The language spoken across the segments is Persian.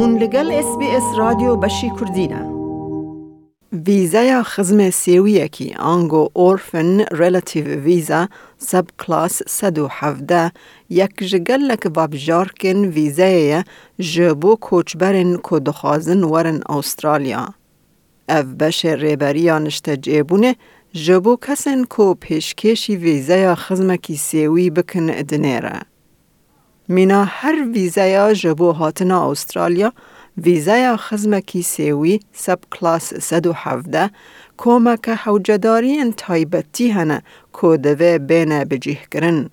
هون بی اس رادیو بشی کردینه ویزای خزم سیویه کی آنگو اورفن ریلیتیو ویزا سب کلاس 117 یک جگل لک وابجارکن ویزای جبو کوچبرن کو دخوازن ورن استرالیا. اف بش ریبریا نشته جیبونه جبو کسن کو پیشکشی ویزای خزمکی سیوی بکن ادنیره. مینا هر ویزای جبو هاتنا استرالیا ویزای خزمکی سیوی سب کلاس 117 کمک حوجداری تایبتی هنه کودوه بین بجیه کرن.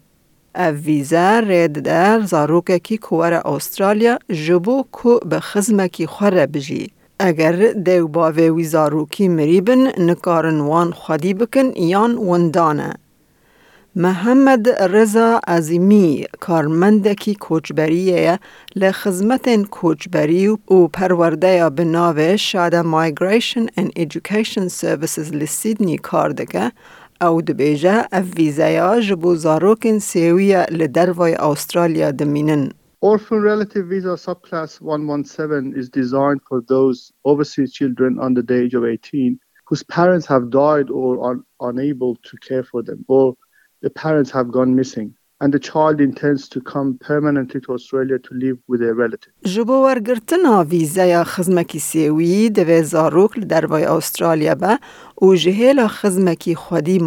او ویزا رید در زاروک کی کوار استرالیا جبو کو به خزمکی خوره بجی. اگر دیو باوی وی زاروکی مریبن نکارن وان خودی بکن یان وندانه. محمد رضا عظیمی کارمندکی کوچبری له خدمت کوچبری او پرورده یا به ناو شاد مایگریشن اند ایجوکیشن سرویسز ل سیدنی کار دګه او د بیجه اف ویزایا جبو زاروکن سیویا ل دروای استرالیا د مینن Orphan relative visa subclass 117 is designed for those overseas children under the age of 18 whose parents have died or are unable to care for them or the parents have gone missing and the child intends to come permanently to Australia to live with a relative. Ji bo wergirtina vîzeya xizmekî sêwî divê در وی استرالیا با be û ji hêla xizmekî xwedî.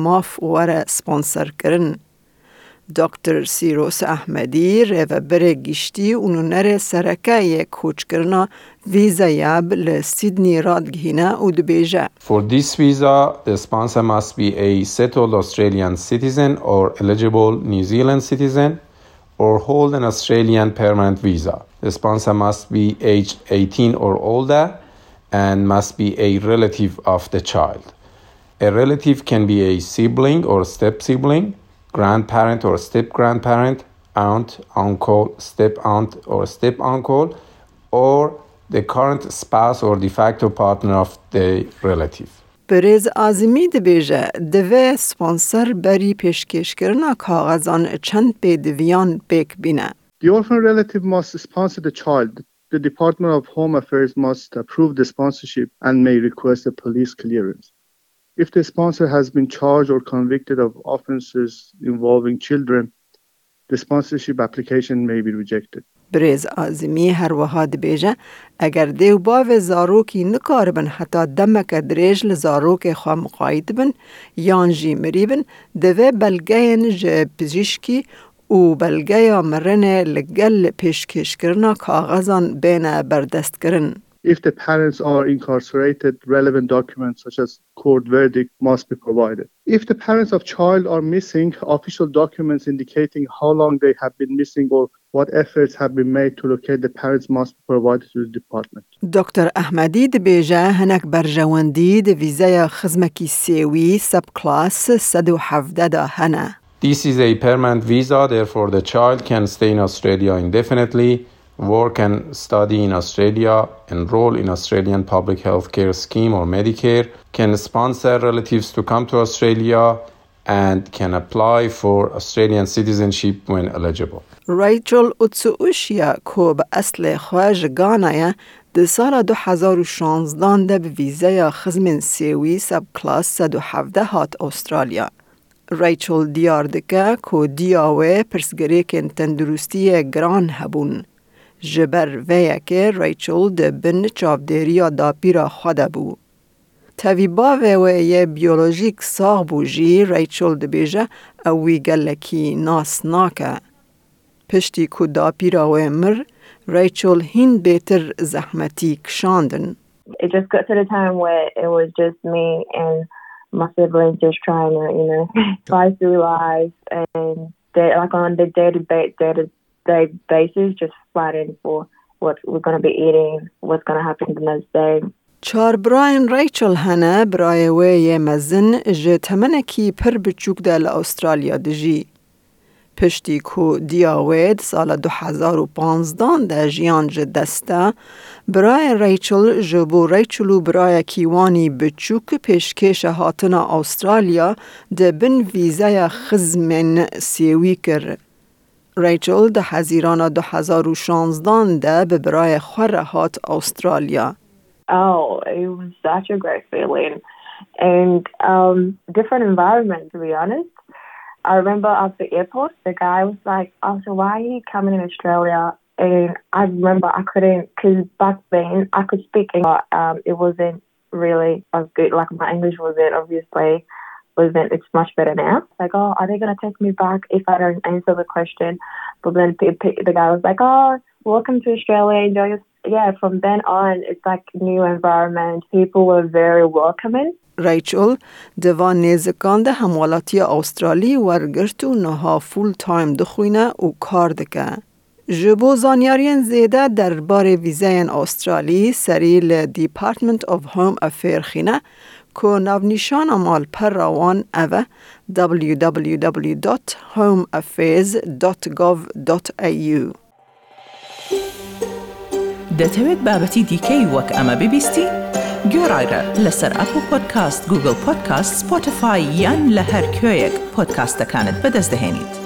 دکتر سیروس احمدی رو بر گشتی اونو نره سرکه کوچ کرنا ویزا یاب لسیدنی رادگهینه او دبیجه. For this visa, the sponsor must be a settled Australian citizen or eligible New Zealand citizen or hold an Australian permanent visa. The sponsor must be aged 18 or older and must be a relative of the child. A relative can be a sibling or step sibling, grandparent or step grandparent, aunt, uncle, step aunt or step uncle, or the current spouse or de facto partner of the relative. بریز آزمی دبیجه دوه سپانسر بری پیشکش کرنا کاغذان چند پی دویان بیک بینه. The orphan relative must sponsor the child. The Department of Home Affairs must approve the sponsorship and may request a police clearance. If the sponsor has been charged or convicted of offenses involving children, the sponsorship application may be rejected. بریز آزمی هر وها دبیجه اگر دیو باو زاروکی نکار بن حتی دمک دریج لزاروک خواه مقاید بن یان جی مریبن دوه بلگین جه پزیشکی و بلگه مرن لگل پیشکش کرنا کاغذان بین بردست کرن. If the parents are incarcerated, relevant documents such as court verdict must be provided. If the parents of child are missing, official documents indicating how long they have been missing or what efforts have been made to locate the parents must be provided to the department. دکتر احمدی دبیجه هنک برجواندی د ویزای خزمکی سیوی سب کلاس 117 دا هنه. This is a permanent visa, therefore, the child can stay in Australia indefinitely, work and study in Australia, enroll in Australian public health care scheme or Medicare, can sponsor relatives to come to Australia, and can apply for Australian citizenship when eligible. ریچل اتسوشیا کو به اصل خواج گانایا د سال 2016 ده به ویزای خزمن سیوی سب کلاس 117 هات استرالیا. ریچل دیار دکه کو دیاوه پرسگریکن تندرستی گران هبون. جبر ویه که ریچل ده بن چاودیریا دا پیرا خواده بو. تاویبا و یه بیولوژیک ساغ بوجی ریچل ده بیجه اوی گلکی ناس ناکه. پشتی کو دا پیرا و مر ریچل هین بیتر زحمتی کشاندن. it just got to the time where it was just me and my siblings just trying to, you know, fight through life and they like on the day to day day to day basis, just fighting for what we're gonna be eating, what's gonna happen the next day. چار براین ریچل هنه برای وی مزن جه تمنکی پر بچوک ده لأسترالیا دجی. پشتی کو دیاوید سال 2015 ده جیان جه دسته برای ریچل جبو ریچلو برای کیوانی بچوک پیشکش هاتنا استرالیا ده بن ویزای خزمن سیوی کر. ریچل ده هزیران 2016 ده به برای خوره هات استرالیا. Oh, it was such a great feeling and um, different environment, to be honest. I remember at the airport, the guy was like, oh, so why are you coming in Australia? And I remember I couldn't, because back then I could speak English, but um, it wasn't really as good. Like my English wasn't obviously wasn't. It's much better now. Like, oh, are they gonna take me back if I don't answer the question? But then the guy was like, oh, welcome to Australia. Enjoy your yeah. From then on, it's like new environment. People were very welcoming. ریچل دوان نیزکان ده هموالاتی استرالی ورگرت و نها فول تایم دخوینه و کار دکه. جبو زانیارین زیده در بار ویزین استرالی سری ل دیپارتمنت of هوم افیر خینه که نشان امال پر روان اوه www.homeaffairs.gov.au دەتەوێت بابەتی دیکەی وەک ئەمە ببیستی؟ گۆڕایرە لەسەر ئەپ و پۆدکاست گوگل پۆدکاست سپۆتفاای یان لە هەر کوێیەک پۆدکاستەکانت بەدەستدەێنیت.